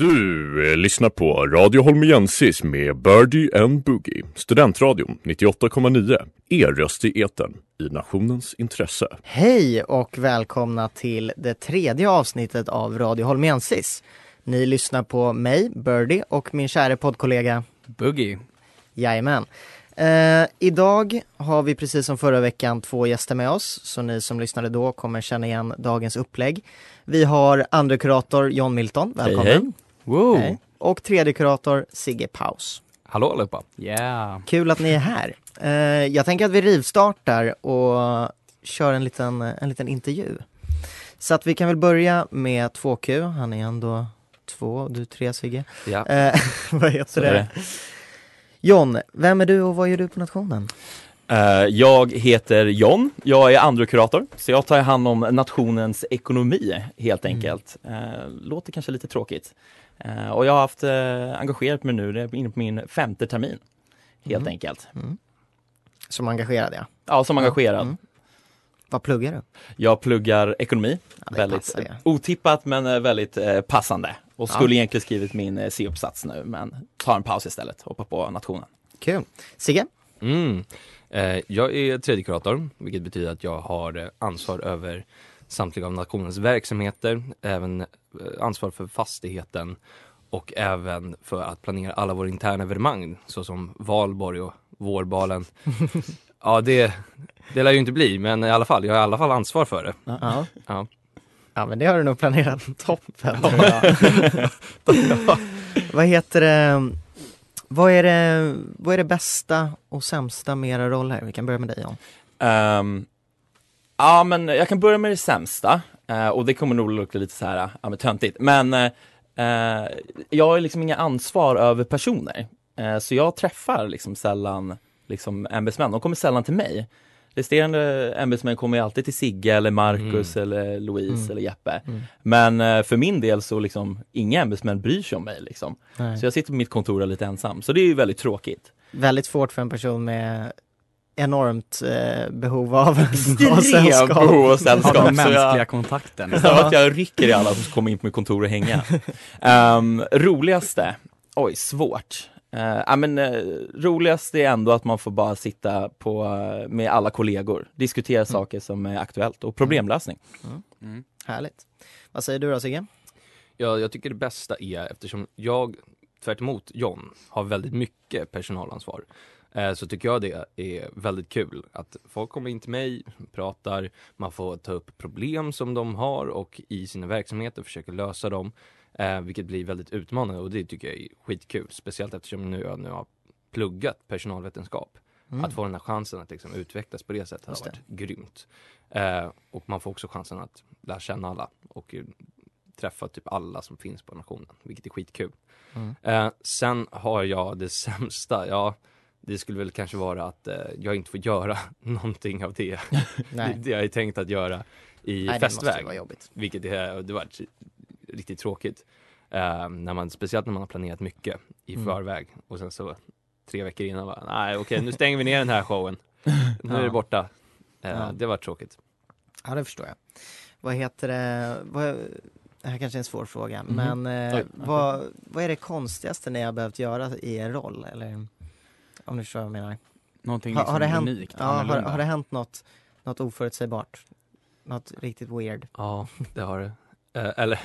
Du eh, lyssnar på Radio Holmiensis med Birdie and Boogie. Studentradion 98,9. Er röst i etern i nationens intresse. Hej och välkomna till det tredje avsnittet av Radio Holmiensis. Ni lyssnar på mig, Birdie, och min kära poddkollega Boogie. Jajamän. Eh, idag har vi precis som förra veckan två gäster med oss, så ni som lyssnade då kommer känna igen dagens upplägg. Vi har andre kurator John Milton, välkommen. hej. Wow. Hej. Och tredje kurator Sigge Paus. Hallå allihopa. Yeah. Kul att ni är här. Eh, jag tänker att vi rivstartar och kör en liten, en liten intervju. Så att vi kan väl börja med 2Q, han är ändå två, du tre Sigge. Ja. Eh, vad heter Så det? John, vem är du och vad gör du på nationen? Eh, Jag heter John, jag är andra kurator så jag tar hand om nationens ekonomi helt enkelt. Eh, Låter kanske lite tråkigt. Eh, Och jag har haft engagerat mig nu, det är inne på min femte termin. Helt Mm. enkelt. Som engagerad ja. Ja, som engagerad. Mm. Vad pluggar du? Jag pluggar ekonomi, Ja, väldigt passar ju. otippat men väldigt eh, passande. Och Ja. skulle egentligen skrivit min C-uppsats nu men tar en paus istället, hoppar på nationen. Kul. Sigge? Mm. Eh, jag är tredje kurator, vilket betyder att jag har eh, ansvar över samtliga av nationens verksamheter, även eh, ansvar för fastigheten och även för att planera alla våra interna evenemang såsom valborg och vårbalen. ja, det, det lär ju inte bli, men i alla fall, jag har i alla fall ansvar för det. Ja. Ja. Ja men det har du nog planerat toppen. jag. vad heter det? Vad är det, vad är det bästa och sämsta med era roller? Vi kan börja med dig John. Um, ja, men jag kan börja med det sämsta uh, och det kommer nog låta lite så här, ja men töntigt, men uh, jag har liksom inga ansvar över personer, Uh, så jag träffar liksom sällan liksom ämbetsmän, de kommer sällan till mig. Resterande ämbetsmän kommer ju alltid till Sigge eller Marcus eller Louise Mm. eller Jeppe. Mm. Men eh, för min del så liksom, inga ämbetsmän bryr sig om mig liksom. Nej. Så jag sitter på mitt kontor lite ensam, så det är ju väldigt tråkigt. Väldigt svårt för en person med enormt eh, behov av, av Extremt behov av Av sällskap. den så jag- mänskliga kontakten. Som att jag rycker i alla som kommer in på mitt kontor och hänga. Um, roligaste? Oj, svårt. Uh, ja, men, uh, roligast är ändå att man får bara sitta på, uh, med alla kollegor, diskutera saker som är aktuellt och problemlösning. Mm. Härligt. Vad säger du då Sigge? Ja, jag tycker det bästa är eftersom jag, tvärt emot John, har väldigt mycket personalansvar. Så tycker jag det är väldigt kul att folk kommer in till mig, pratar, man får ta upp problem som de har och i sina verksamheter försöker lösa dem. Eh, vilket blir väldigt utmanande och det tycker jag är skitkul. Speciellt eftersom nu jag nu har pluggat personalvetenskap. Mm. Att få den här chansen att liksom utvecklas på det sättet har Just det. varit grymt. Eh, och man får också chansen att lära känna alla och eh, träffa typ alla som finns på nationen, vilket är skitkul. Mm. Eh, sen har jag det sämsta, ja det skulle väl kanske vara att eh, jag inte får göra någonting av det, det, det jag är tänkt att göra i Nej det måste festväg. vara jobbigt. Vilket är, det var riktigt tråkigt. Eh, när man, speciellt när man har planerat mycket i Mm. förväg och sen så tre veckor innan bara, nej okej nu stänger vi ner den här showen. Nu är det borta. Eh, Ja. Det var tråkigt. Ja det förstår jag. Vad heter det, vad, det här kanske är en svår fråga, Mhm. men eh, vad, vad är det konstigaste ni har behövt göra i er roll? Eller om ni förstår vad jag menar. Någonting Har, liksom har, det hänt, unikt, ja, har, har det hänt något, något oförutsägbart? Något riktigt weird? Ja, det har det. Eh, eller,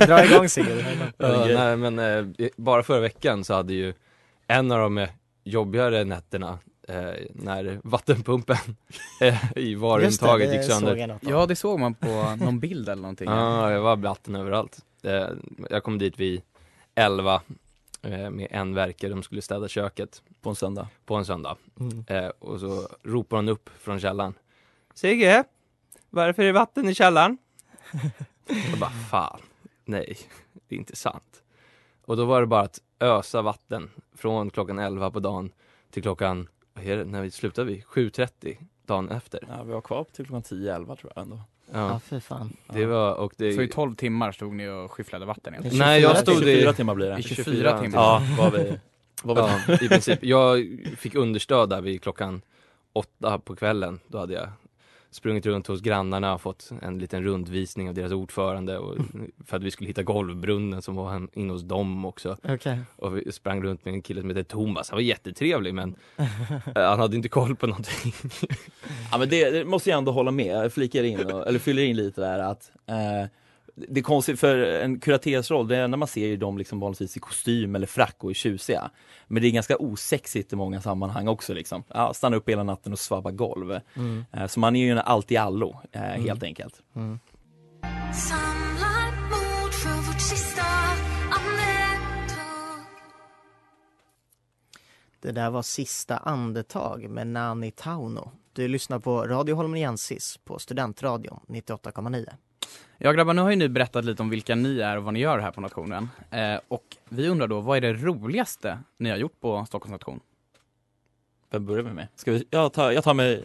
Dra igång Sigge. Ja, nej men eh, bara förra veckan så hade ju en av de eh, jobbigare nätterna eh, när vattenpumpen eh, i det, gick det sönder. Ja, det såg man på någon bild eller någonting. Ja, jag var vatten överallt. Eh, jag kom dit vid 11 eh, med en verkare, de skulle städa köket På en söndag. på en söndag. Mm. Eh, och så ropar hon upp från källaren. Sigge, varför är det vatten i källaren? Jag bara, fan, nej, det är inte sant. Och då var det bara att ösa vatten från klockan 11 på dagen till klockan, vad är det, när vi slutade vi? 7.30 dagen efter. Ja, vi var kvar till klockan 10-11 tror jag ändå. Ja, Ja, fy fan. det var, och det... Så i 12 timmar stod ni och skyfflade vatten egentligen? Nej, jag 24 stod i... 24 timmar blir I det. 24 timmar? Ja, var vi, var vi Ja, i princip. Jag fick understöd där vid klockan åtta på kvällen. Då hade jag sprungit runt hos grannarna och fått en liten rundvisning av deras ordförande och, för att vi skulle hitta golvbrunnen som var han- inne hos dem också. Okej. Och vi sprang runt med en kille som heter Thomas. Han var jättetrevlig men eh, han hade inte koll på någonting. Ja men det, det måste jag ändå hålla med, jag flikar in, och, eller fyller in lite där att eh, det är konstigt för en kuratersroll, det är när man ser ju dem liksom vanligtvis i kostym eller frack och är tjusiga. Men det är ganska osexigt i många sammanhang också liksom. Ja, stanna upp hela natten och svabba golv. Mm. Eh, så man är ju en allt i allo, eh, helt enkelt. Mm. Det där var Sista andetag med Nani Tauno. Du lyssnar på Radio Holmeniensis på Studentradion 98,9. Ja grabbar, nu har ju ni berättat lite om vilka ni är och vad ni gör här på nationen. Eh, och vi undrar då, vad är det roligaste ni har gjort på Stockholms nation? Vem börjar vi med? Ska vi, jag, tar, jag, tar mig,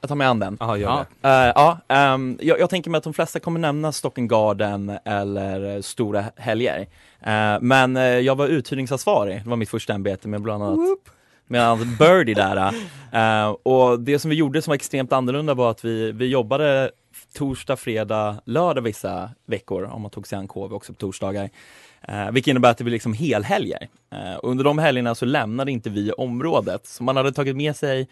jag tar mig an den. Ja, gör Ja. det. Eh, ja, ehm, jag, jag tänker mig att de flesta kommer nämna Stocken Garden eller eh, stora helger. Eh, men eh, jag var uthyrningsansvarig, det var mitt första ämbete med bland annat med annat Birdie där. Och det som vi gjorde som var extremt annorlunda var att vi, vi jobbade torsdag, fredag, lördag vissa veckor om man tog sig an KV också på torsdagar. Eh, vilket innebär att det blir liksom helhelger. Eh, och under de helgerna så lämnade inte vi området. Så man hade tagit med sig,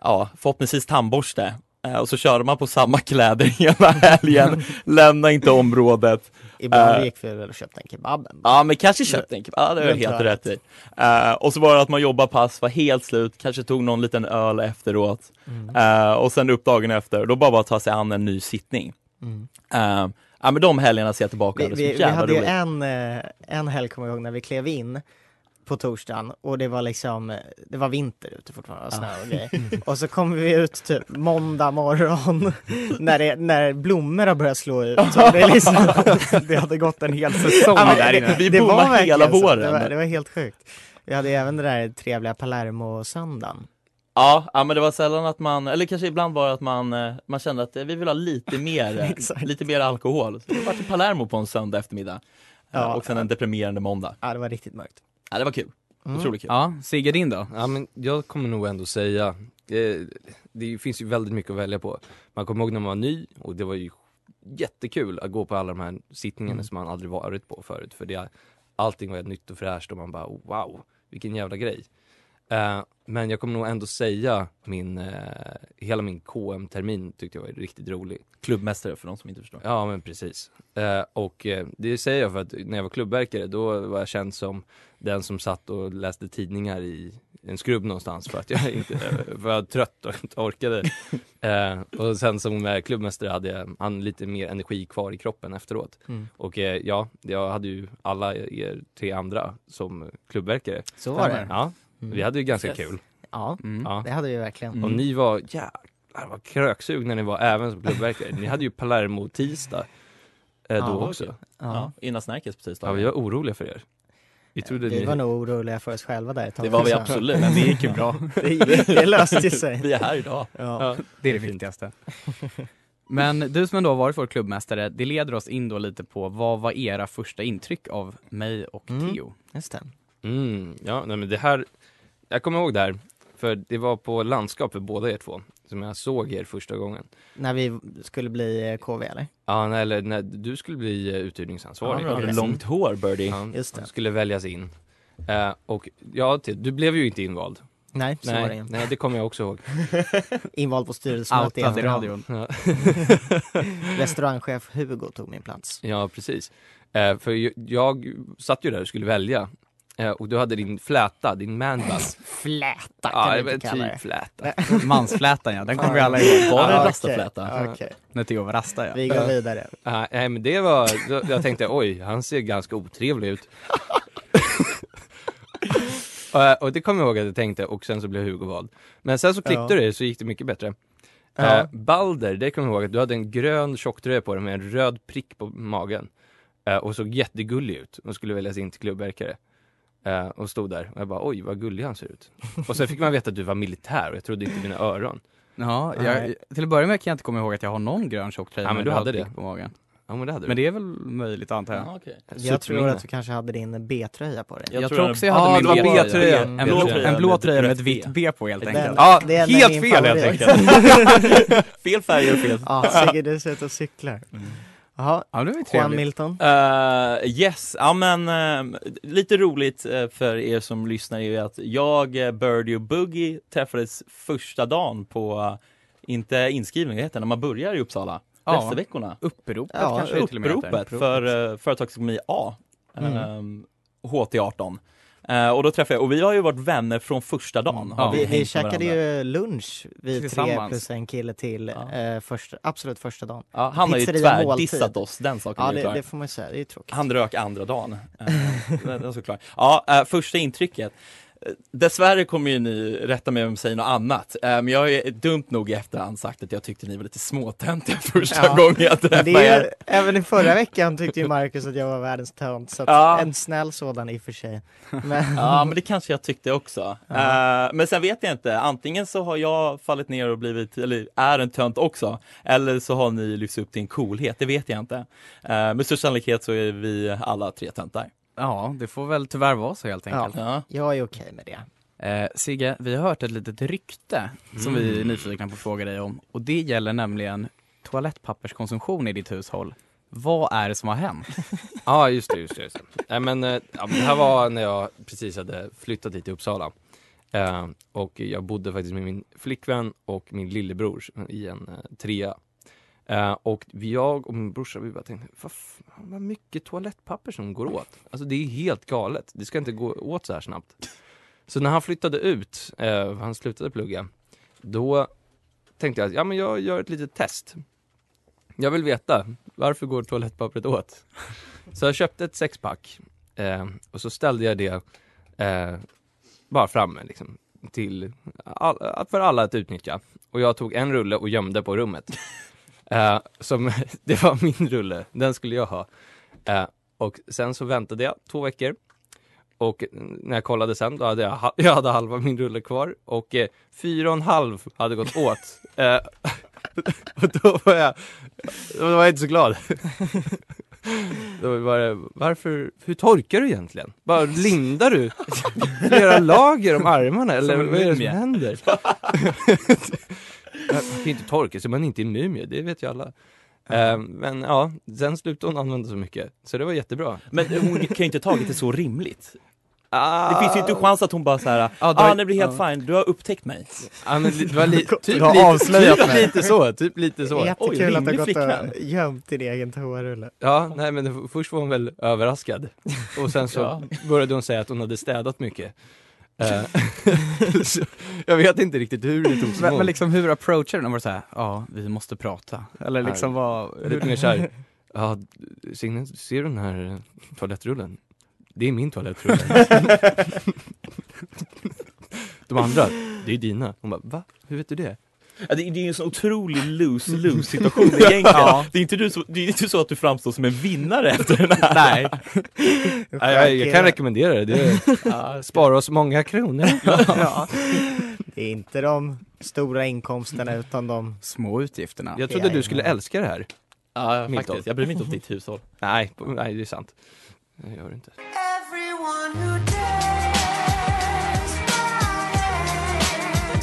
ja, förhoppningsvis tandborste. Eh, och så körde man på samma kläder hela helgen, lämna inte området. Ibland Eh. gick vi väl och köpte en kebab. Ja men kanske köpte en kebab, ja, det Runt helt rätt i. Eh, och så var det att man jobbade pass, var helt slut, kanske tog någon liten öl efteråt. Mm. Eh, och sen upp dagen efter, då bara bara ta sig an en ny sittning. Mm. Eh, ja men de helgerna ser jag tillbaka Vi, på, vi, är vi jävla hade ju roligt. en, eh, en helg kommer jag ihåg när vi klev in på torsdagen och det var liksom, eh, det var vinter ute fortfarande och snö och grejer. Och så kommer vi ut typ måndag morgon när, det, när blommor har börjat slå ut. Och det, är liksom, Det hade gått en hel säsong Ja, där det- inne. Vi det var hela våren. Det var, det var helt sjukt. Vi hade även det där trevliga Palermo-söndagen. Ja, ja men det var sällan att man, eller kanske ibland var det att man, eh, man kände att eh, vi vill ha lite mer, eh, lite mer alkohol. Så det var till Palermo på en söndag eftermiddag. Eh, Ja. och sen en deprimerande måndag. Ja, det var riktigt mörkt. Ja, det var kul. Mm. Otroligt kul. Ja, Sigge din då? Ja men jag kommer nog ändå säga, eh, det finns ju väldigt mycket att välja på. Man kommer ihåg när man var ny och det var ju jättekul att gå på alla de här sittningarna Mm. som man aldrig varit på förut. För det, allting var nytt och fräscht och man bara wow, vilken jävla grej. Eh, men jag kommer nog ändå säga min, eh, hela min KM-termin tyckte jag var riktigt rolig. Klubbmästare för de som inte förstår. Ja men precis. Eh, och eh, det säger jag för att när jag var klubbverkare då var jag känd som den som satt och läste tidningar i en skrubb någonstans för att jag inte för jag var trött och inte orkade. Eh, och sen som eh, klubbmästare hade jag han lite mer energi kvar i kroppen efteråt. Mm. Och eh, ja, jag hade ju alla er tre andra som klubbverkare. Så var det. Ja. Vi hade ju ganska Yes. kul. Ja, Mm. Ja. det hade vi verkligen. Mm. Och ni var jävlar vad kröksugna ni var även som klubbverkare. Ni hade ju Palermo-tisdag eh, då Ja, också. Ja. Ja, innan Snärkes precis. Ja, vi var oroliga för er. Vi trodde Vi ni... var nog oroliga för oss själva där ett tag Det var vi också. absolut. Men det gick ju bra. Det, gick- det löste sig. Vi är här idag. Ja. Ja. Det är det viktigaste. Men du som ändå har varit vår klubbmästare, det leder oss in då lite på vad var era första intryck av mig och Mm. Theo? Just det. Mm, ja, nej men det här... Jag kommer ihåg det här, för det var på landskap för båda er två, som jag såg er första gången. När vi skulle bli eh, KV eller? Ja, nej, eller när du skulle bli eh, uthyrningsansvarig. Ja, okej. Långt hår Birdie. Ja, Just det. Skulle väljas in. Eh, och ja, du blev ju inte invald. Nej, så var det Nej, inte. nej, det kommer jag också ihåg. Invald på styrelsemöte i radion. Ja, Restaurangchef Hugo tog min plats. ja precis. Eh, för jag, jag satt ju där och skulle välja. Eh, och du hade din fläta, din manbus. Fläta kan Ja, det inte kalla typ fläta. Mansflätan ja, den kommer vi alla ihåg. Var det Ja, okej. rastafläta? Okej, När Theo var rasta ja. vi går vidare. Ja, nej men det var, jag tänkte oj, han ser ganska otrevlig ut. Eh, och det kommer jag ihåg att jag tänkte och sen så blev Hugo vald. Men sen så klippte Ja. du det så gick det mycket bättre. Ja. Eh, Balder, det kommer jag ihåg att du hade en grön tjocktröja på dig med en röd prick på magen. Eh, och såg jättegullig ut och skulle väljas in till klubbverkare. Eh, och stod där och jag bara oj vad gullig han ser ut. och sen fick man veta att du var militär och jag trodde inte mina öron. Ja, jag, till att börja med kan jag inte komma ihåg att jag har någon grön tjocktröja Ja, men du hade det. på magen. Ja men det hade Men du. det är väl möjligt antar jag. Ja, okej. Jag tror att du kanske hade din B-tröja på dig. Jag, tror tror den- också jag hade Ja, min det B-tröja. En, En blå, en blå med tröja med ett vitt B. På helt Den- enkelt. Ja, Den är helt fel helt enkelt. fel färger och fel. Ja, Sigge du ser ut och cyklar. Jaha, Ja, det var ju Juan. Milton. Uh, yes, ja men eh, lite roligt eh, för er som lyssnar är ju att jag, uh, Birdie och Boogie träffades första dagen på, inte inskrivning, vad heter det, när man börjar i Uppsala? Ja. Västerveckorna. Uppropet Ja, kanske det till och med heter. Uppropet för uh, företagsekonomi A, Mm. ehm, HT18. Eh, och då träffade jag, och vi har ju varit vänner från första dagen. Ja. Har Vi, vi käkade ju lunch, vi tre plus en kille till, Ja. eh, första, absolut första dagen. Ja, han har ju tvärdissat oss, den saken Ja är ju det, klar. det får man ju säga, det är ju tråkigt. Han rök andra dagen. Eh, såklart. Ja, eh, första intrycket. Eh, Dessvärre kommer ju ni rätta mig om jag säger något annat, Eh, men jag ju dumt nog i efterhand sagt att jag tyckte ni var lite småtöntiga första Ja. gången jag träffade är er. även i förra veckan tyckte ju Marcus att jag var världens tönt, så Ja. en snäll sådan i och för sig. Men, Ja, men det kanske jag tyckte också. Ja. Eh, men sen vet jag inte, antingen så har jag fallit ner och blivit, eller är en tönt också, eller så har ni lyfts upp till en coolhet, det vet jag inte. Uh, med största sannolikhet så är vi alla tre töntar. Ja, det får väl tyvärr vara så helt enkelt. Ja. jag är okej med det. Eh, Sigge, vi har hört ett litet rykte som vi är nyfikna på att fråga dig om. Och det gäller nämligen toalettpapperskonsumtion i ditt hushåll. Vad är det som har hänt? Ja just det, just det. Just det. Nej, men, eh, ja, men det här var när jag precis hade flyttat hit till Uppsala. Eh, och jag bodde faktiskt med min flickvän och min lillebror i en eh, trea. Eh, och jag och min brorsa vi bara tänkte, vad, vad mycket toalettpapper som går åt. Alltså det är helt galet, det ska inte gå åt så här snabbt. Så när han flyttade ut, eh, han slutade plugga, då tänkte jag ja, men jag gör ett litet test. Jag vill veta, varför går toalettpappret åt? Så jag köpte ett sexpack eh, och så ställde jag det eh, bara framme liksom, till all, för alla att utnyttja. Och jag tog en rulle och gömde på rummet. Eh, som, det var min rulle, den skulle jag ha. Eh, och sen så väntade jag två veckor. Och när jag kollade sen, då hade jag, jag hade halva min rulle kvar och eh, fyra och en halv hade gått åt. Eh, och då var jag, då var jag inte så glad. Då var det, varför, hur torkar du egentligen? Bara lindar du flera lager om armarna eller vad är det som händer? Man kan ju inte torka sig, man är inte mumie, det vet ju alla. Eh, men ja, sen slutade hon använda så mycket, så det var jättebra. Men hon kan ju inte tagit det så rimligt. Ah, Det finns ju inte en chans att hon bara såhär, Ja, ah, är- det blir helt fine, du har upptäckt mig. Ja, men det var li- typ, Du har lite, avslöjat typ mig. lite så, typ lite så. Jättekul Oj, att du har gått flickvän. och gömt din egen toarulle. Ja, nej men det- först var hon väl överraskad. Och sen så Ja. började hon säga att hon hade städat mycket. Eh, jag vet inte riktigt hur det togs Men, emot. men liksom hur approachar du den? Var det såhär, ja, vi måste prata? Eller liksom vad... Lite mer såhär, ja Signe, ser du den här toalettrullen? Det är min toalettrulle. De andra, det är dina. Hon bara, va? Hur vet du det? Ja, det, det är ju en sån otrolig lose-lose situation egentligen. Ja. Det, är inte du så, det är inte så att du framstår som en vinnare efter den här. Nej, jag, jag, jag kan rekommendera det. det sparar oss många kronor. ja. Det är inte de stora inkomsterna utan de Små utgifterna. Jag trodde du skulle älska det här. Ja, faktiskt. Jag bryr mig inte om ditt hushåll. Nej, nej det är sant. Jag gör det inte.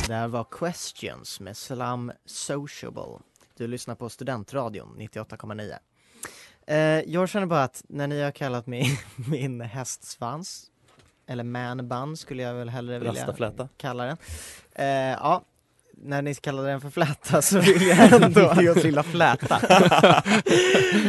Det här var Questions med Slam Sociable. Du lyssnar på Studentradion 98,9. Eh, jag känner bara att när ni har kallat mig min hästsvans, eller manbun skulle jag väl hellre vilja Rastafläta. kalla den. Eh, ja, när ni kallade den för fläta så vill jag ändå... Dios lilla fläta.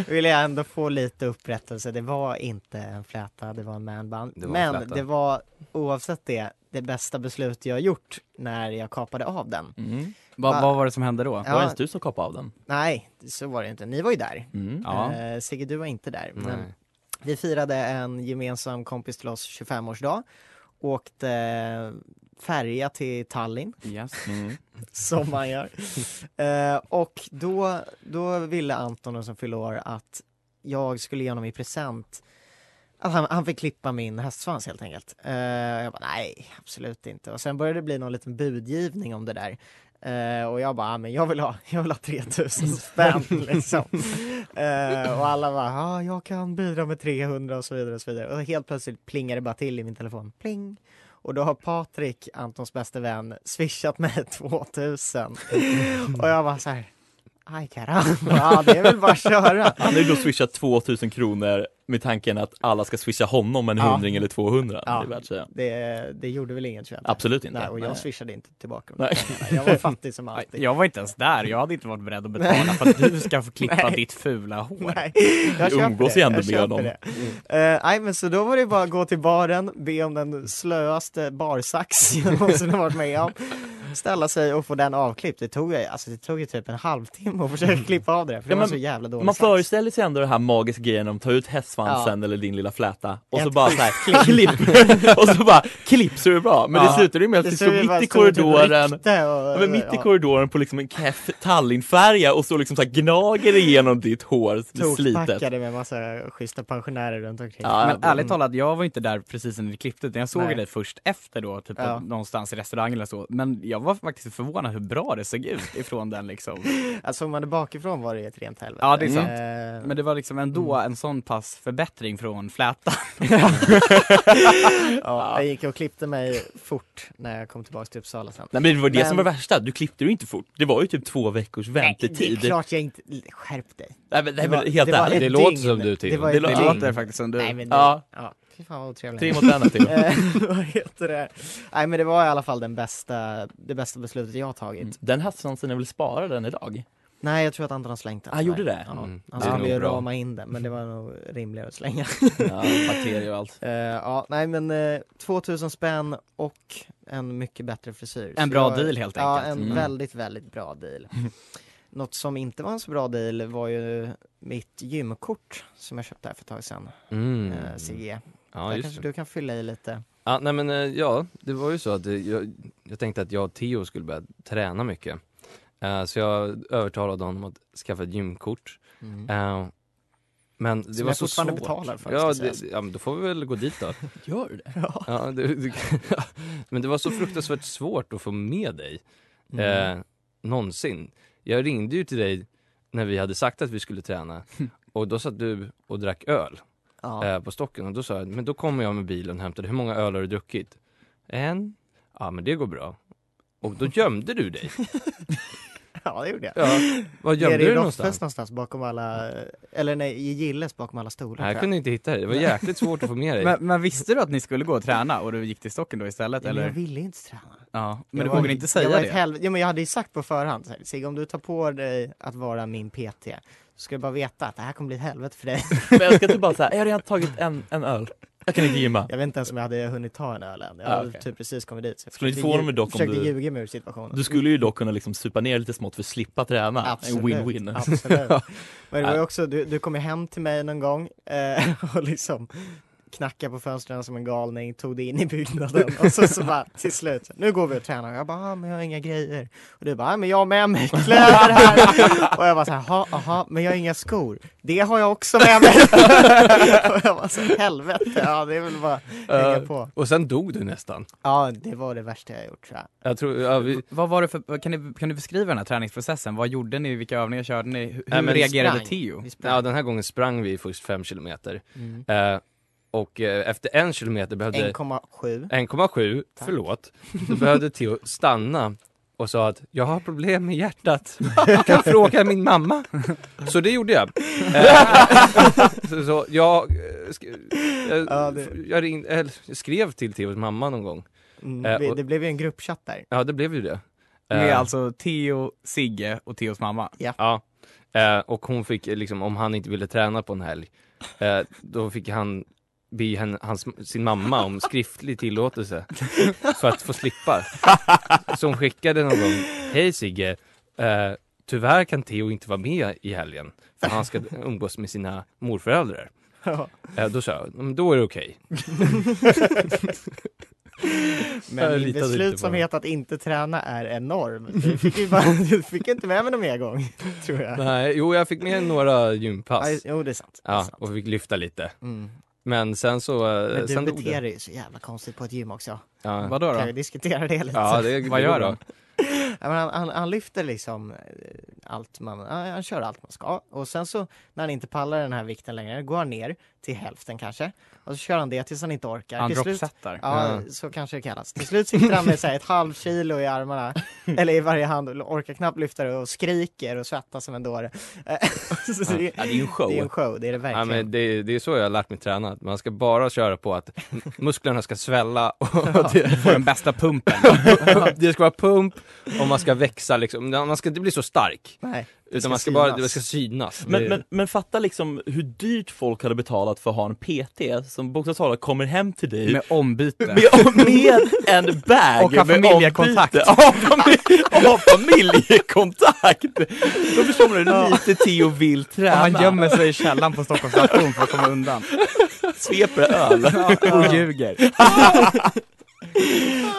vill jag ändå få lite upprättelse. Det var inte en fläta, det var en en Men fläta. det var oavsett det, det bästa beslut jag gjort när jag kapade av den. Mm. vad, vad var det som hände då? Var det Ja. ens du som kapade av den? Nej, så var det inte. Ni var ju där. Mm. Ja. Eh, Sigge, du var inte där. Men vi firade en gemensam kompis till oss 25-årsdag. Åkte färja till Tallinn, Yes. Mm. som man gör. Eh, och då, då ville Anton som fyllde år att jag skulle ge honom i present att han, han fick klippa min hästsvans helt enkelt. Eh, jag bara nej, absolut inte. Och sen började det bli någon liten budgivning om det där. Eh, och jag bara, ah, men jag vill ha, jag vill ha 3000 spänn liksom. Eh, och alla bara, ja jag kan bidra med 300 och så vidare och så vidare. Och helt plötsligt plingar det bara till i min telefon. Pling! Och då har Patrik, Antons bästa vän, swishat mig 2000. och jag bara så här, aj karam, ja det är väl bara att köra. Han har ju då swishat 2000 kronor med tanken att alla ska swisha honom en Ja. hundring eller 200. Ja. Det är värt säga. Det, det gjorde väl inget inte. Absolut inte. Nej, och jag Nej. swishade inte tillbaka Nej. Jag var fattig som alltid. Jag var inte ens där, jag hade inte varit beredd att betala för att du ska få klippa Nej. ditt fula hår. Nej, Du jag köper umgås det. ju ändå jag med honom. Eh, nej men så då var det bara att gå till baren, be om den slöaste barsax jag någonsin har varit med om. Ställa sig och få den avklippt. Det tog, alltså, det tog ju typ en halvtimme att försöka klippa av det, för det Ja, var men så jävla dålig Man sax. föreställer sig ändå den här magiska grejen om att ta ut hästsvansen eller din lilla fläta och så Ett bara såhär klipp och så bara klipp så är det bra. Men Ja. det slutar ju med att Det vi stod mitt i typ korridoren och, Ja, men mitt i ja, korridoren på liksom en keff Tallinnfärja och så liksom så här gnager igenom ditt hår slitet. Tokpackade med massa schyssta pensionärer runt omkring. Ja, Men ärligt talat, jag var inte där precis när det klippte utan jag såg Nej. dig först efter då, typ Ja. någonstans i restaurangen eller så. Men jag var faktiskt förvånad hur bra det såg ut ifrån den liksom. Alltså om man är bakifrån var det ett rent helvete. Ja, det är sant. Eh, Men det var liksom ändå en sån pass förbättring från flätan. ja, jag gick och klippte mig fort när jag kom tillbaka till Uppsala sen. Nej men det var det Men- som var värsta, du klippte ju inte fort. Det var ju typ två veckors det väntetid. är klart jag inte... Skärp dig. Nej men, nej, Det men helt det ärligt. ett Det låter som du, Theo. Det var Det Det låter faktiskt som du. Nej men det, Ja. ja. Fy fan vad otrevligt. Tre mot en till. Eh, vad heter det? Nej men det var i alla fall den bästa, det bästa beslutet jag har tagit. Mm. Den hästsvansen är väl spara den idag? Nej jag tror att Anton har slängt den. Ah, gjorde det? Ja. Mm, Han skulle ju rama in den men det var nog rimligare att slänga. Ja, bakterier och allt. Eh, ja, nej men eh, 2000 spänn och en mycket bättre frisyr. En bra jag- deal helt Ja, enkelt. en Mm. väldigt, väldigt bra deal. Något som inte var en så bra deal var ju mitt gymkort som jag köpte här för ett tag sedan, Mm. eh, CG. Ja, Där kanske det. du kan fylla i lite. Ja, nej men eh, ja, det var ju så att eh, jag, jag tänkte att jag och Theo skulle börja träna mycket. Eh, så jag övertalade honom att skaffa ett gymkort. Mm. Eh, men det Som var jag så fortfarande svårt. betalar för, ja, det, ja, men då får vi väl gå dit då. Gör det? Ja, det, det, men det var så fruktansvärt svårt att få med dig. Mm. Eh, någonsin. Jag ringde ju till dig när vi hade sagt att vi skulle träna och då satt du och drack öl ja. eh, på stocken och då sa jag, men då kommer jag med bilen och hämtar dig. Hur många öl har du druckit? En? Ja men det går bra. Och då gömde du dig. ja, det gjorde jag. Ja, var gömde du Rottfest någonstans? någonstans bakom alla, eller nej, i Gilles bakom alla stolar. Nej, jag jag. kunde inte hitta dig. Det var jäkligt svårt att få med dig. Men, men visste du att ni skulle gå och träna och du gick till stocken då istället Ja, men jag eller? ville inte träna. Ja, men Jag du vågade inte jag säga ett det? helv- ja, men jag hade ju sagt på förhand, Sigge om du tar på dig att vara min PT, så ska du bara veta att det här kommer bli ett helvete för dig. Men jag ska typ bara säga, jag har redan tagit en, en öl. Jag kan inte gymma. Jag vet inte ens om jag hade hunnit ta en öl än. Jag Ah, hade okej. typ precis kommit dit. Så jag Skulle inte få dem dock om du- ljuga mig ur situationen. Du skulle ju dock kunna liksom supa ner lite smått för att slippa träna. Absolut, En win-win. Absolut. Men det var ju också, du, du kom hem till mig någon gång eh, och liksom knackade på fönstren som en galning, tog dig in i byggnaden och så, så bara till slut, nu går vi och tränar. Och jag bara, ah, men jag har inga grejer. Och du bara, ah, men jag har med mig kläder här. och jag bara så här, "Ha, aha, men jag har inga skor. Det har jag också med mig. och jag bara så helvete, ja det är väl bara hänga Eh, på. och sen dog du nästan. Ja, det var det värsta jag gjort tror jag. Jag tror, ja, vi, Vad var det för, kan du, kan du beskriva den här träningsprocessen? Vad gjorde ni, vilka övningar körde ni? Hur, Nej, reagerade sprang. ja, den här gången sprang vi först fem kilometer. Mm. Eh, och eh, efter en kilometer behövde 1,7. 1,7, Tack. förlåt. Då behövde Theo stanna och sa att jag har problem med hjärtat. Jag kan fråga min mamma. Så det gjorde jag. Eh, så, så jag, eh, sk- jag, Ja, det- jag, ringde, eller, jag skrev till Theos mamma någon gång. Mm, Eh, och- det blev ju en gruppchatt där. Ja, det blev ju det. Med Eh, alltså Theo, Sigge och Theos mamma? Ja, eh, och hon fick liksom, om han inte ville träna på en helg, då fick han be henne, hans, sin mamma om skriftlig tillåtelse för att få slippa. Så hon skickade någon gång, hej Sigge, eh, tyvärr kan Theo inte vara med i helgen, för han ska umgås med sina morföräldrar. Ja. Eh, då sa jag, "Men då är det okej. Men min beslutsamhet att inte träna är enorm. Du fick ju bara, du fick inte med mig någon mer gång, tror jag. Nej, jo jag fick med några gympass. Ja, jo, det är sant. Det är Ja, sant. och fick lyfta lite. Mm. Men sen så, eh, Men du sen beter dig ju så jävla konstigt på ett gym också. Ja. Vadå Kan då? vi diskutera det lite? Ja, det, Vad det gör men han, han, han lyfter liksom eh, allt man, han kör allt man ska och sen så när han inte pallar den här vikten längre går han ner till hälften kanske och så kör han det tills han inte orkar. Han droppsettar. ja, så kanske det kallas. Till slut sitter han med så här, ett halvt kilo i armarna eller i varje hand och orkar knappt lyfta det och skriker och svettas som en dåre. Så det, Ja, det är ju en show. det är en show, det är det Ja, verkligen. men det, det är så jag har lärt mig träna, att man ska bara köra på att musklerna ska svälla och det, Får den bästa pumpen. det ska vara pump och man ska växa liksom, man ska inte bli så stark. Nej, Utan man ska synas. bara, det ska synas. Men, Det- men, men fatta liksom hur dyrt folk hade betalat för att ha en PT som bokstavligt talat kommer hem till dig Med ombyte. med, med en bag Och har med familjekontakt. ombyte. Ja, familj, och familjekontakt! Då förstår man hur lite Theo vill Och träna. han gömmer sig i källaren på Stockholms station för att komma undan. Sveper öl. Och ljuger.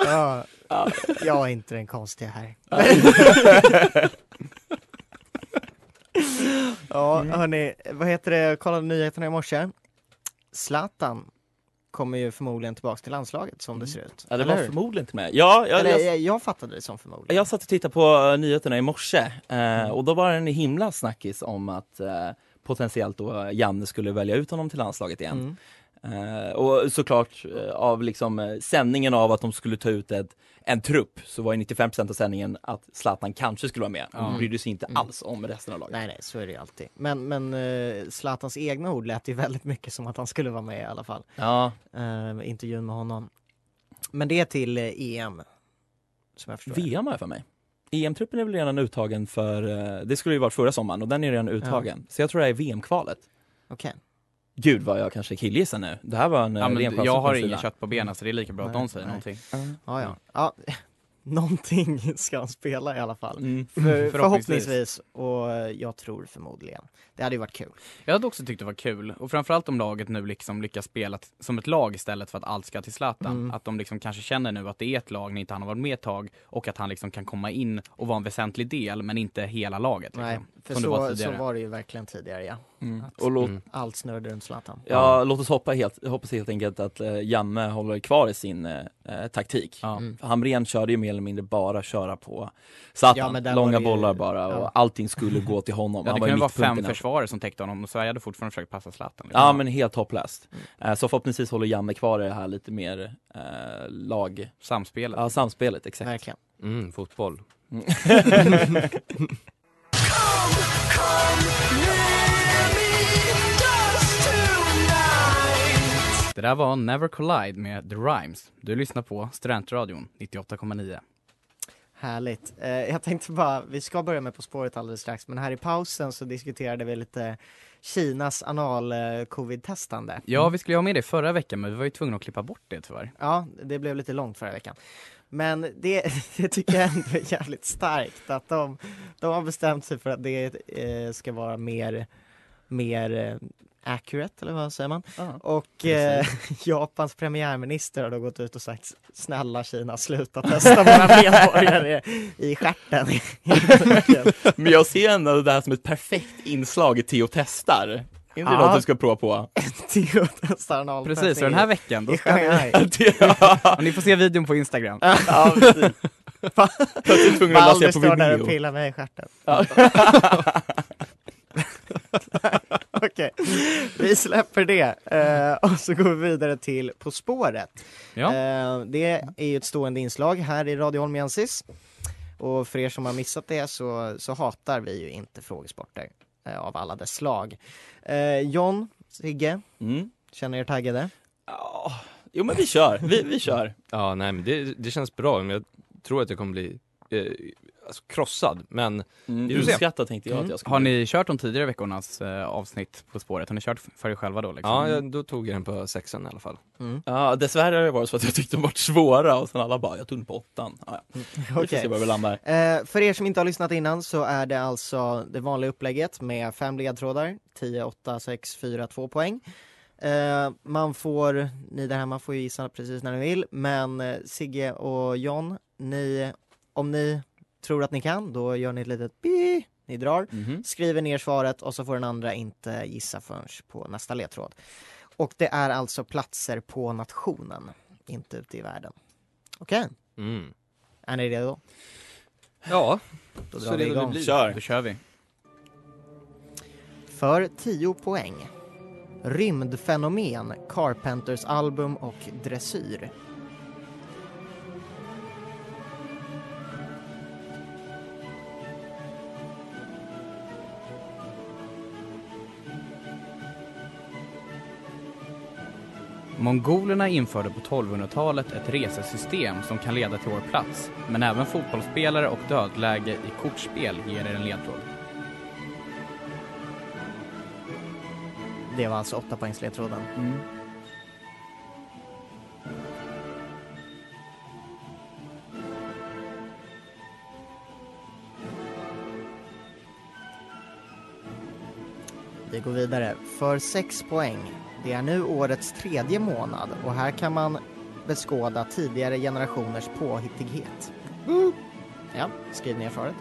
Ja, jag är inte den konstiga här. Ja, hörni, vad heter det, jag kollade nyheterna i morse. Zlatan kommer ju förmodligen tillbaks till landslaget som det ser ut. Ja, det var förmodligen inte med. Ja, jag, Eller, jag, jag, fattade det som förmodligen. jag satt och tittade på eh, nyheterna i morse eh, och då var det en himla snackis om att eh, potentiellt då Janne skulle välja ut honom till landslaget igen. Mm. Eh, och såklart eh, av liksom eh, sändningen av att de skulle ta ut ett, en trupp så var ju 95% av sändningen att Zlatan kanske skulle vara med. Ja. De brydde sig inte Mm. alls om resten av laget. Nej, nej, så är det ju alltid. Men, men eh, Zlatans egna ord lät ju väldigt mycket som att han skulle vara med i alla fall. Ja, Uh, intervjun med honom. Men det är till eh, EM. Som jag förstår. VM har jag för mig. EM-truppen är väl redan uttagen för, eh, det skulle ju varit förra sommaren och den är redan uttagen. Så jag tror det är VM-kvalet. Okej. Gud vad jag kanske killgissar nu. Det här var en Ja, ja, men ren jag har inget kött på benen så det är lika bra att Nej, de säger nej. någonting. Ja, ja. ja. Någonting ska han spela i alla fall. Mm. För, Förhoppningsvis. förhoppningsvis. Och eh, jag tror förmodligen. Det hade ju varit kul. Jag hade också tyckt det var kul, och framförallt om laget nu liksom lyckas spela som ett lag istället för att allt ska till Zlatan. Mm. Att de liksom kanske känner nu att det är ett lag när inte han har varit med ett tag och att han liksom kan komma in och vara en väsentlig del men inte hela laget. Liksom. Nej, för var så, så var det ju verkligen tidigare ja. Mm. Och låt, Mm. Allt snurrade runt Zlatan. ja, låt oss hoppa helt, hoppas helt enkelt att eh, Janne håller kvar i sin eh, eh, taktik. Mm. Hamrén körde ju mer eller mindre bara köra på Zlatan, Ja, långa ju- bollar bara och ja. allting skulle gå till honom. Ja, det kunde vara fem försvarare som täckte honom och Sverige hade fortfarande försökt passa Zlatan. liksom. Ja men helt hopplöst. Eh, Så förhoppningsvis håller Janne kvar i det här lite mer eh, lag, Samspelet. ja samspelet exakt. Verkligen. Mm, fotboll. Det där var Never Collide med The Rhymes. Du lyssnar på Studentradion 98,9. Härligt. Eh, jag tänkte bara, vi ska börja med På spåret alldeles strax, men här i pausen så diskuterade vi lite Kinas anal-covid-testande. Ja, vi skulle ha med det förra veckan men vi var ju tvungna att klippa bort det tyvärr. Ja, det blev lite långt förra veckan. Men det, det tycker jag ändå är jävligt starkt att de, de har bestämt sig för att det eh, ska vara mer, mer eh, accurate, eller vad säger man? Och eh, Japans premiärminister har då gått ut och sagt snälla Kina sluta testa våra medborgare i stjärten. Men jag ser ändå det här som ett perfekt inslag i Theo testar. Är inte det Ja. något du ska prova på? Theo testar analtestning Precis, så den här veckan då ska vi... Och ni får se videon på Instagram. ja, precis. Plötsligt tvungen att Balder läsa på står där och video. pillar mig i stjärten. Okej, vi släpper det eh, och så går vi vidare till På spåret. Ja. Eh, det är ju ett stående inslag här i Radio Holmiensis. Och för er som har missat det så, så hatar vi ju inte frågesporter eh, av alla dess slag. Eh, John, Sigge, Mm. känner er taggade? Ja, Jo men vi kör, vi, vi kör. Ja, nej men det, det känns bra, men jag tror att jag kommer bli eh, alltså, krossad, men Mm, Vi får se. Tänkte jag att jag skulle Har ni kört de tidigare veckornas eh, avsnitt På spåret? Har ni kört för er själva då liksom? ja, jag, då tog jag den på sexan i alla fall. Mm. Ja, dessvärre har det varit så att jag tyckte de var svåra och sen alla bara, jag tog den på åttan. Ja, ja. Vi får Okej. se var vi landar. Eh, för er som inte har lyssnat innan så är det alltså det vanliga upplägget med fem ledtrådar, 10, 8, 6, 4, 2 poäng. Eh, man får, ni där hemma får ju gissa precis när ni vill, men eh, Sigge och John, ni, om ni tror att ni kan, då gör ni ett litet bi, ni drar, Mhm. skriver ner svaret och så får den andra inte gissa förrän på nästa ledtråd. Och det är alltså platser på nationen, inte ute i världen. Okej, Mm. är ni redo? Ja, Då Så drar vi redo igång. det blir. Kör! Då kör vi. För 10 poäng. Rymdfenomen, Carpenters album och dressyr. Mongolerna införde på 1200-talet ett resesystem som kan leda till vår plats. Men även fotbollsspelare och dödläge i kortspel ger er en ledtråd. Det var alltså 8 poängs ledtråden. Vi går vidare. För 6 poäng. Det är nu årets tredje månad och här kan man beskåda tidigare generationers påhittighet. Ja, skriv ner svaret.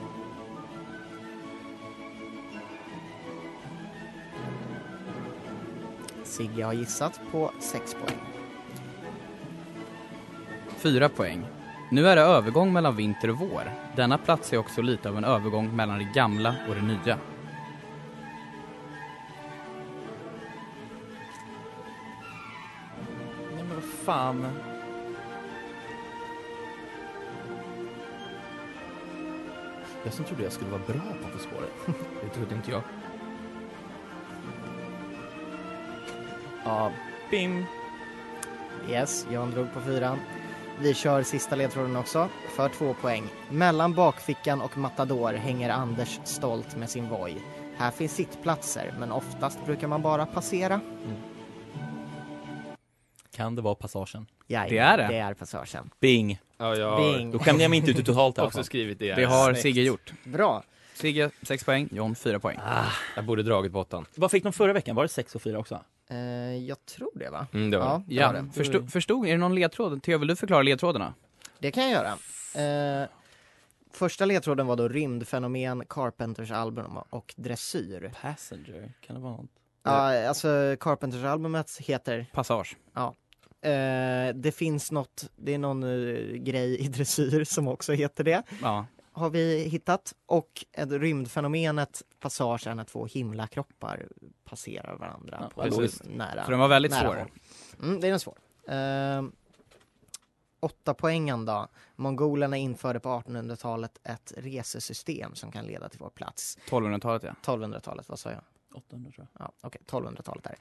Sigge har gissat på 6 poäng. Fyra poäng. Nu är det övergång mellan vinter och vår. Denna plats är också lite av en övergång mellan det gamla och det nya. Fan. Jag som trodde jag skulle vara bra på På spåret. det trodde inte jag. Ja, bim. Yes, Jan drog på fyran. Vi kör sista ledtråden också, för två poäng. Mellan bakfickan och Matador hänger Anders stolt med sin Voi. Här finns sittplatser, men oftast brukar man bara passera. Kan det vara passagen? Ja, Det är det. Det är passagen. Bing. Ja, jag har Bing. Då skämde jag mig inte ut totalt i alla också fall. skrivit det. Det har Snyggt. Sigge gjort. Bra. Sigge 6 poäng, John 4 poäng. Jag borde dragit på åttan. Vad fick de förra veckan? Var det 6 och 4 också? Eh, jag tror det va? Mm, det var Ja, det. Ja, var det. förstod, förstod, är det någon ledtråd? Theo, vill du förklara ledtrådarna? Det kan jag göra. Eh, första ledtråden var då rymdfenomen, Carpenters album och dressyr. Passenger, kan det vara något? Ja, alltså Carpenters albumet heter Passage. Eh, det finns något, det är någon eh, grej i dressyr som också heter det, Ja. har vi hittat. Och ett rymdfenomenet passage är när två himlakroppar passerar varandra Ja, på precis. nära. Så den var väldigt nära svår. Mm, det är den svår. Eh, åtta poängen då. Mongolerna införde på 1800-talet ett resesystem som kan leda till vår plats. 1200-talet ja. 1200-talet, vad sa jag? 800 tror jag. Ja, okej, 1200-talet där.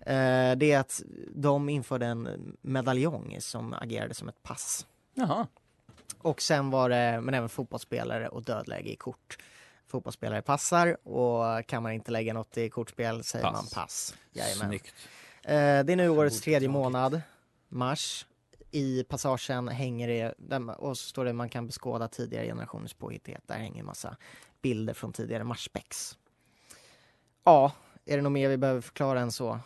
Eh, det är att de införde en medaljong som agerade som ett pass. Jaha. Och sen var det, men även fotbollsspelare och dödläge i kort. Fotbollsspelare passar och kan man inte lägga något i kortspel säger Pass. man pass. Jajamän. Snyggt. Eh, det är nu årets tredje månad, mars. I passagen hänger det, och så står det man kan beskåda tidigare generationers påhittighet. Där hänger en massa bilder från tidigare marspex. Ja, är det något mer vi behöver förklara än så?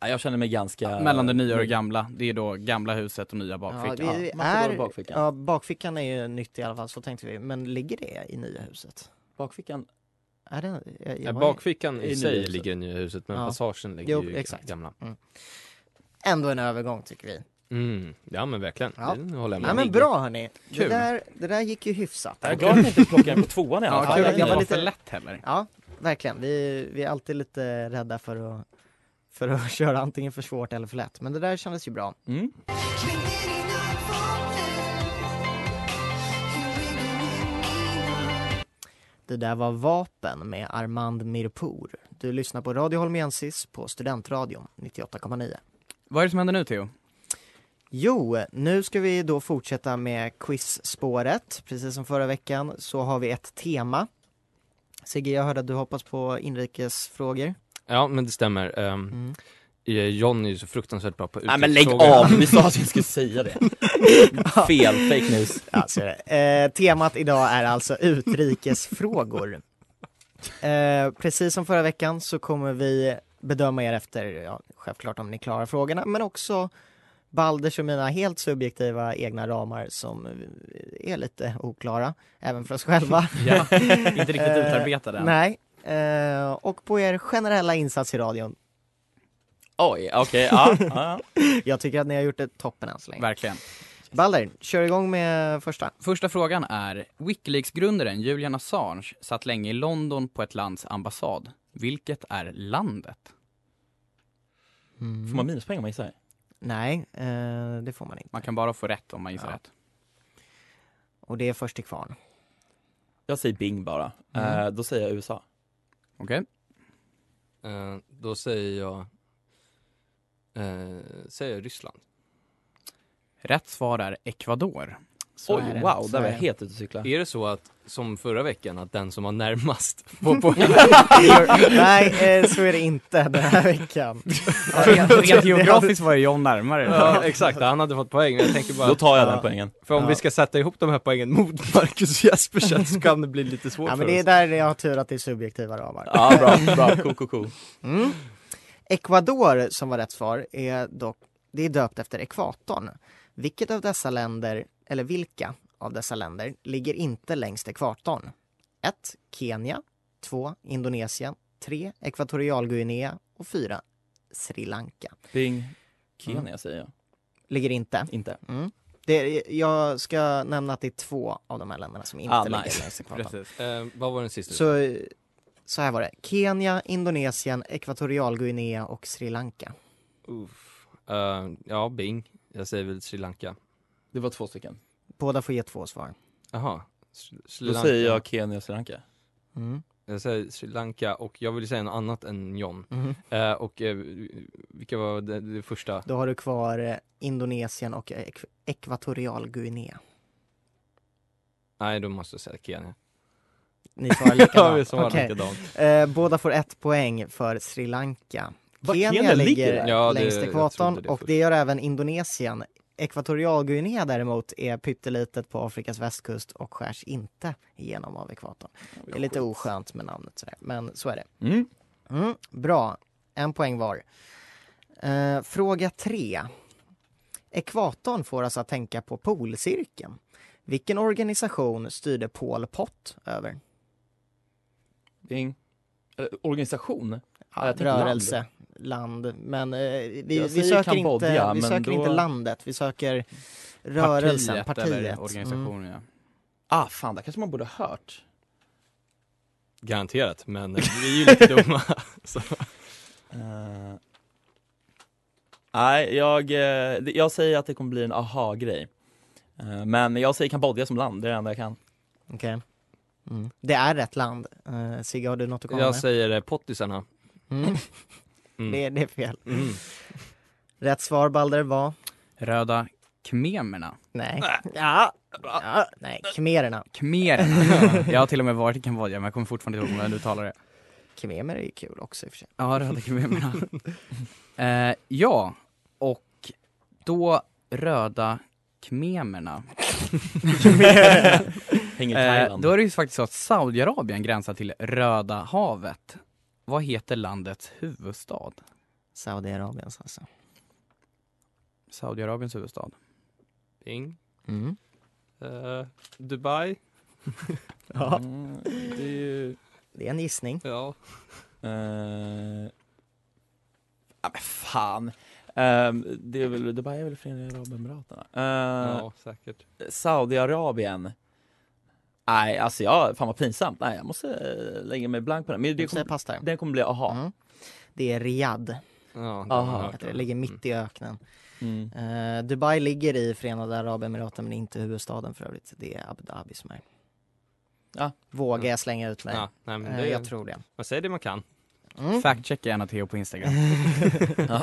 Ja, jag känner mig ganska... Mellan det nya och det gamla. Det är då gamla huset och nya bakfickan. Ja, vi, Ja, är, bakfickan. ja, bakfickan är ju nytt i alla fall, så tänkte vi. Men ligger det i nya huset? Bakfickan. Är det, jag, Ja, jag bakfickan I i sig huset. ligger i nya huset, men Ja. passagen ligger Jo, ju i exakt. gamla. Ändå en övergång tycker vi. Mm. Ja men verkligen, Ja. det håller jag med Ja, men bra hörni. Det där, det där gick ju hyfsat. Jag är glad att jag inte plockar den på tvåan i alla Ja, fall. Ja, jag inte var lite- för lätt heller. Ja, verkligen. Vi, vi är alltid lite rädda för att, för att köra antingen för svårt eller för lätt. Men det där kändes ju bra. Mm. Det där var Vapen med Armand Mirpour. Du lyssnar på Radio Holmiensis på Studentradion 98,9. Vad är det som händer nu Theo? Jo, nu ska vi då fortsätta med quizspåret. Precis som förra veckan så har vi ett tema. Sigge, jag hörde att du hoppas på inrikesfrågor. Ja men det stämmer. Um, Mm. John är ju så fruktansvärt bra på Nej men lägg utrikesfrågor. av, vi sa att vi skulle säga det. Fel, fake news. Ja, så är det. Eh, temat idag är alltså utrikesfrågor. Eh, precis som förra veckan så kommer vi bedöma er efter, ja, självklart om ni klarar frågorna, men också Balders och mina helt subjektiva egna ramar som är lite oklara, även för oss själva. Ja, inte riktigt Eh, utarbetade än. Nej. Eh, och på er generella insats i radion. Oj, okej, ja, ja. Jag tycker att ni har gjort det toppen än så länge. Verkligen. Balder, kör igång med första. Första frågan är, Wikileaks-grundaren Julian Assange satt länge i London på ett lands ambassad. Vilket är landet? Mm. Får man minuspoäng om man gissar? Nej, eh, det får man inte. Man kan bara få rätt om man gissar Ja. rätt. Och det är först till kvarn. Jag säger Bing bara. Mm. Eh, då säger jag USA. Okej? Eh, då säger jag, eh, säger jag Ryssland. Rätt svar är Ecuador. Så Oj, är det, wow, så där var är jag helt ute och cykla. Är det så att, som förra veckan, att den som var närmast får poäng? Nej, eh, så är det inte den här veckan. Rent geografiskt var ju John närmare. ja, exakt, han hade fått poäng. Jag tänker bara, Då tar jag Ja. den poängen. för om Ja. vi ska sätta ihop de här poängen mot Marcus Jespersen så kan det bli lite svårt Ja, men det är där jag har tur att det är subjektiva ramar. Ja, bra, bra, cool, cool, cool. Mm. Ecuador, som var rätt svar, är dock det är döpt efter ekvatorn. Vilket av dessa länder, eller vilka av dessa länder, ligger inte längst ekvatorn? 1. Kenya 2. Indonesien 3. Ekvatorialguinea och 4. Sri Lanka. Bing. Kenya säger jag. Ligger inte. Inte. Mm. Det, jag ska nämna att det är två av de här länderna som inte Ah, ligger nice. längst ekvatorn. Precis. Eh, vad var den sista? Så, så här var det. Kenya, Indonesien, Ekvatorialguinea och Sri Lanka. Uff. Eh, ja, Bing. Jag säger väl Sri Lanka. Det var två stycken. Båda får ge två svar. Jaha. Sri Då Lanka. säger jag Kenya och Sri Lanka. Mm. Jag säger Sri Lanka och jag vill säga något annat än John. Mhm. Eh, och eh, vilka var det, det första? Då har du kvar eh, Indonesien och Ek- Ekvatorialguinea. Nej, då måste jag säga Kenya. Ni svarar Ja, likadant. svarar Okej. likadant. Eh, båda får ett poäng för Sri Lanka. Va, Kenya, Kenya ligger ligger där? Ja, det- längs jag ekvatorn det och först. det gör även Indonesien. Ekvatorialguinea däremot är pyttelitet på Afrikas västkust och skärs inte igenom av ekvatorn. Det är lite oskönt med namnet sådär, men så är det. Mm. Mm, bra, en poäng var. Eh, fråga tre. Ekvatorn får oss att tänka på polcirkeln. Vilken organisation styrde Pol Pot över? Bing. Eh, organisation? Ja, rörelse, land. Men eh, vi, Jag vi säger söker, Kambodja, inte, vi men söker då- inte landet, vi söker rörelsen, Partiet, partiet. eller Mm. organisationen ja. Ah, fan, det kanske man borde ha hört. Garanterat, men vi är ju lite dumma. Så. Eh, Nej, jag, eh, jag säger att det kommer bli en aha-grej. Eh, men jag säger Kambodja som land, det är det enda jag kan. Okej. Mm. Det är rätt land. Uh, Sigge, har du något att komma Jag med? säger eh, pottisarna. Mm. Mm. Det, det är fel. Mm. Rätt svar, Balder, var? Röda khmererna. Nej. Ja. ja. Nej, khmererna. Khmererna. Jag har till och med varit i Kambodja men jag kommer fortfarande inte ihåg hur du talar det. Khmerer är ju kul också i och för sig. Ja, röda khmererna. eh, ja, och då röda khmererna. Hänger Eh, då är det ju faktiskt så att Saudiarabien gränsar till Röda havet. Vad heter landets huvudstad? Saudiarabiens alltså. Saudiarabiens huvudstad. Bing. Mm. Eh, Dubai. Ja. Mm, det är ju... Det är en gissning. Ja. Eh, Ja men fan. Ehm, det är väl, Dubai är väl Förenade Arabemiraten? Uh, ja, säkert. Saudiarabien. Nej, alltså jag, fan vad pinsamt. Nej, jag måste eh, lägga mig blank på den. Men det kommer, där. den kommer bli aha. Mm. Det är Riyadh. Ja, Aha. det. ligger mitt i öknen. Mm. Eh, Dubai ligger i Förenade Arabemiraten men inte huvudstaden för övrigt. Det är Abu Dhabi som är. Ja. Vågar jag slänga ut mig? Ja, nej, men Eh, det, jag tror det. Man säger det man kan. Mm. Fact-checka gärna Theo på Instagram.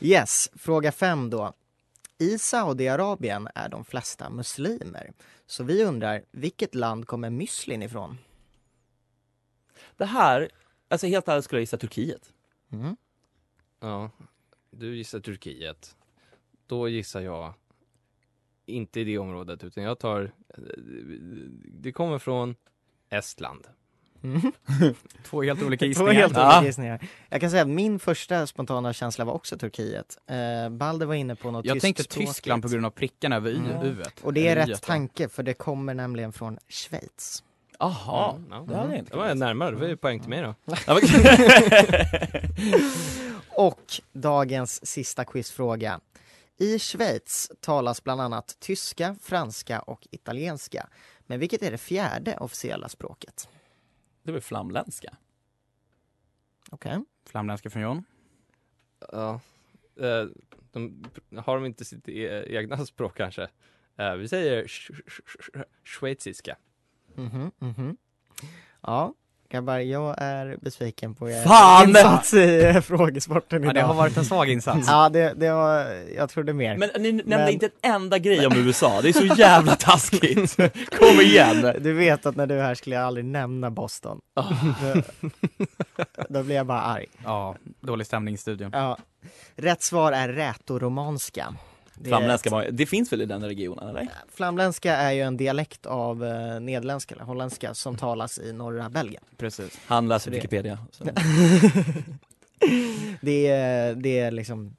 Yes, fråga fem då. I Saudiarabien är de flesta muslimer. Så vi undrar, vilket land kommer müslin ifrån? Det här, alltså helt ärligt skulle jag gissa Turkiet. Mm. Ja, du gissar Turkiet. Då gissar jag inte i det området utan jag tar, det kommer från Estland. Mm. Två helt olika Två gissningar. helt Ja. olika gissningar. Jag kan säga att min första spontana känsla var också Turkiet. Eh, Balder var inne på något Jag tänkte. Tyskland på grund av prickarna över Mm. mm. u Och det är rätt tanke för det kommer nämligen från Schweiz. Jaha, Mm, ja. det hade jag inte Det var jag närmare, det var ju poäng till mig då. Och dagens sista quizfråga. I Schweiz talas bland annat tyska, franska och italienska. Men vilket är det fjärde officiella språket? Det är väl flamländska? Okej. Flamländska från John. Ja. Eh, de, har de inte sitt e- egna språk kanske? Eh, vi säger sch- sch- sch- schweiziska. Mhm, mhm. Ja, grabbar, jag är besviken på er Fan! insats i frågesporten Ja, idag. det har varit en svag insats. Ja, det, det var, jag trodde mer. Men ni nämnde Men- inte en enda grej om USA, det är så jävla taskigt. Kom igen! Du vet att när du är här skulle jag aldrig nämna Boston. Då, då blir jag bara arg. Ja, dålig stämning i studion. Ja. Rätt svar är rätoromanska. Det är- Flamländska, var- det finns väl i den regionen eller? Flamländska är ju en dialekt av eh, nederländska eller holländska som talas i norra Belgien. Precis. Han läser det- Wikipedia. Det är, det är liksom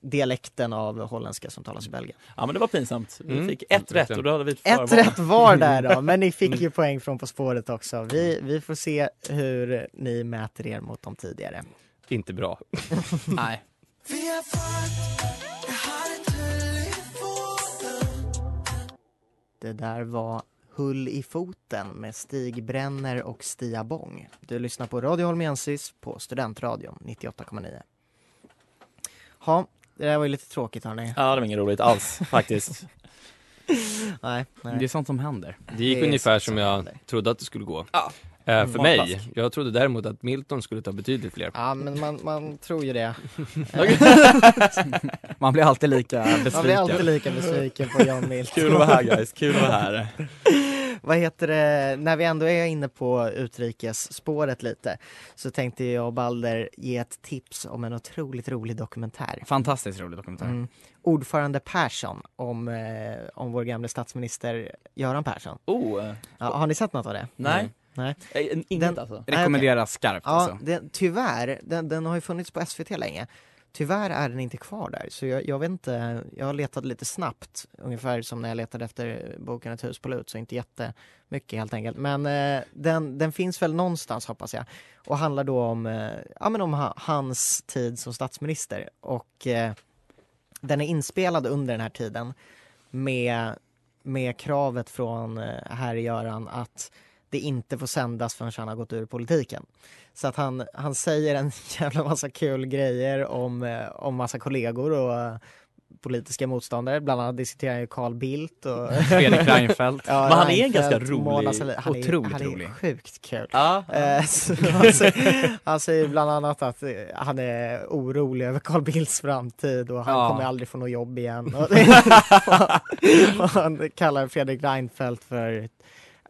dialekten av holländska som talas i Belgien. Ja men det var pinsamt. Vi Mm. fick ett rätt och då hade vi ett Ett förval. rätt var där då, men ni fick ju poäng från På spåret också. Vi, vi får se hur ni mäter er mot de tidigare. Inte bra. Nej. Det där var Hull i foten med Stig Brenner och Stia Bång. Du lyssnar på Radio Holmiensis på Studentradion 98,9. Ja, det där var ju lite tråkigt hörni. Ja det var inget roligt alls faktiskt. Nej, nej. Det är sånt som händer. Det gick Det är ungefär som jag händer. trodde att det skulle gå. Ja. Eh, för Magplask. mig, jag trodde däremot att Milton skulle ta betydligt fler. Ja, men man, man tror ju det. Man blir alltid lika Man blir besviken. alltid lika besviken på Jan Mild. Kul att vara här guys, kul att vara här. Vad heter det, när vi ändå är inne på utrikesspåret lite så tänkte jag och Balder ge ett tips om en otroligt rolig dokumentär. Fantastiskt rolig dokumentär. Mm. Ordförande Persson om, eh, om vår gamle statsminister Göran Persson. Oh, Ja, har ni sett något av det? nej. Nej. Eh, Inget Den- alltså. Rekommenderas skarpt Ja, alltså. den, tyvärr, den, den har ju funnits på SVT länge. Tyvärr är den inte kvar där, så jag, jag vet inte, jag har letat lite snabbt, ungefär som när jag letade efter boken Ett hus på lut, så inte jättemycket helt enkelt. Men eh, den, den finns väl någonstans hoppas jag, och handlar då om, eh, ja, men om ha, hans tid som statsminister. Och eh, den är inspelad under den här tiden med, med kravet från eh, herr Göran att det inte får sändas förrän han har gått ur politiken. Så att han, han säger en jävla massa kul grejer om, eh, om massa kollegor och eh, politiska motståndare. Bland annat diskuterar han ju Carl Bildt och Fredrik Reinfeldt. Ja, Men han är en Reinfeldt, ganska rolig- han är, otroligt han är rolig. sjukt kul. Ja. Eh, så han, säger, han säger bland annat att han är orolig över Carl Bildts framtid och han Ja. kommer aldrig få något jobb igen. Och, och han kallar Fredrik Reinfeldt för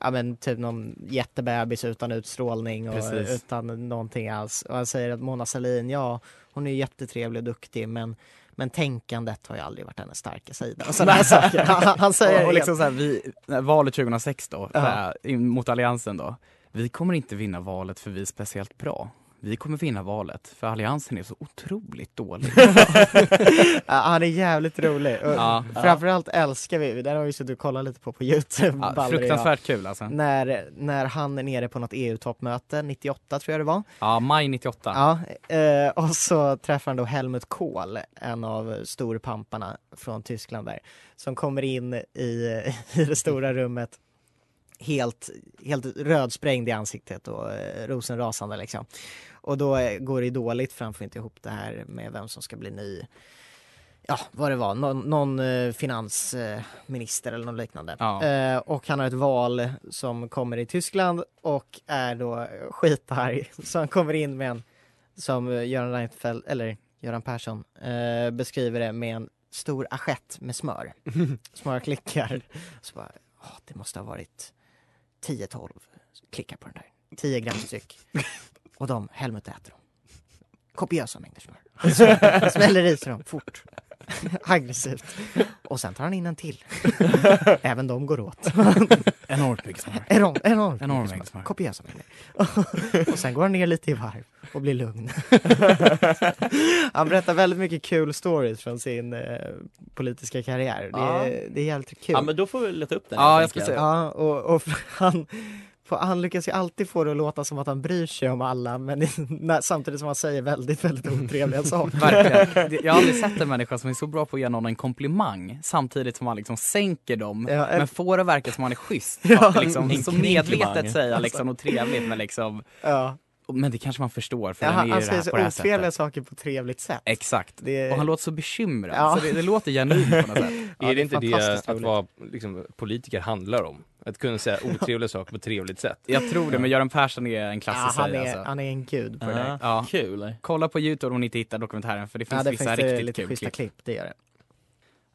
ja, men, typ någon jättebebis utan utstrålning och Precis. utan någonting alls. Och han säger att Mona Sahlin, ja hon är jättetrevlig och duktig men men tänkandet har ju aldrig varit hennes starka sida. Och sådana saker. Han, han säger och liksom så här, vi, valet 2006 då, här, in- mot alliansen då. Vi kommer inte vinna valet för vi är speciellt bra. Vi kommer vinna valet för alliansen är så otroligt dålig. Han är jävligt rolig. Och Ja. Framförallt älskar vi, den har vi suttit och kollat lite på på Youtube. Ja, Balder fruktansvärt kul alltså. När, när han är nere på något EU-toppmöte, 98 tror jag det var. Ja, maj 98. Ja, eh, och så träffar han då Helmut Kohl, en av storpamparna från Tyskland där, som kommer in i, i det stora rummet helt, helt rödsprängd i ansiktet och eh, rosenrasande liksom. Och då eh, går det dåligt för han får inte ihop det här med vem som ska bli ny Ja, vad det var, någon, någon eh, finansminister eller något liknande. Ja. Eh, och han har ett val som kommer i Tyskland och är då skitarg. Så han kommer in med en, som Göran Reinfeldt, eller Göran Persson, eh, beskriver det med en stor assiett med smör. Smörklickar. Så bara, "Åh, det måste ha varit 10-12 klickar på den där. 10 gram styck. Och de, Helmut äter dem. Kopiösa mängder smör. Smäller i sig dem fort. Aggressivt. Och sen tar han in en till. Även de går åt. Enormt mycket smör. Enorm, enormt Enorm mycket smör. Kopiösa mängder. och sen går han ner lite i varv och blir lugn. han berättar väldigt mycket kul stories från sin eh, politiska karriär. Det är, det är jävligt kul. ja men då får vi leta upp den Ja, jag ska se. Ja, och, och han han lyckas ju alltid få det att låta som att han bryr sig om alla men när, samtidigt som han säger väldigt, väldigt otrevliga saker. Verkligen. Det- Jag har aldrig sett en människa som är så bra på att ge någon en komplimang samtidigt som han liksom sänker dem Ja, en- men får det verka som han är schysst. Ja, liksom, en så medvetet säga liksom något trevligt men liksom Ja. Men det kanske man förstår för Ja, han han det säger det så otrevliga sättet. saker på ett trevligt sätt. Exakt. Det, Och han låter så bekymrad, Ja. så det, det låter genuint på något sätt. Ja, är det inte det att roligt. vara liksom, politiker handlar om? Att kunna säga otrevliga saker på ett trevligt sätt? Jag tror det, men Göran Persson är en ja, klassisk han, säg, är, alltså. han är en gud på det där. Ja, Ja. Kul. Kolla på Youtube om ni inte hittar dokumentären för det finns Ja, det vissa finns det riktigt lite kul klipp. klipp, det gör det.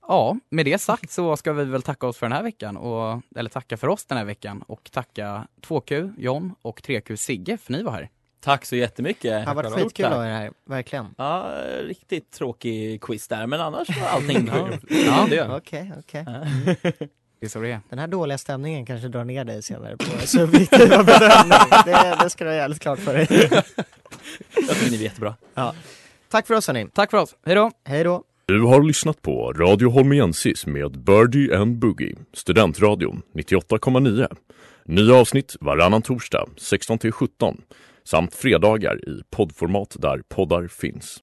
Ja, med det sagt så ska vi väl tacka oss för den här veckan, och, eller tacka för oss den här veckan och tacka 2Q John och 3Q Sigge för ni var här. Tack så jättemycket. Det har varit skitkul att er här, verkligen. Ja, riktigt tråkig quiz där, men annars var allting Ja. Ja. Okej, okej. det är så det är. Den här dåliga stämningen kanske drar ner dig senare på subjektiva bedömning. Det, det ska du ha jävligt klart för dig. Jag tycker ni är jättebra. Tack för oss hörni. Tack för oss, hejdå! Hej då. Du har lyssnat på Radio Holmiensis med Birdie and Boogie, Studentradion 98,9. Nya avsnitt varannan torsdag 16-17 samt fredagar i poddformat där poddar finns.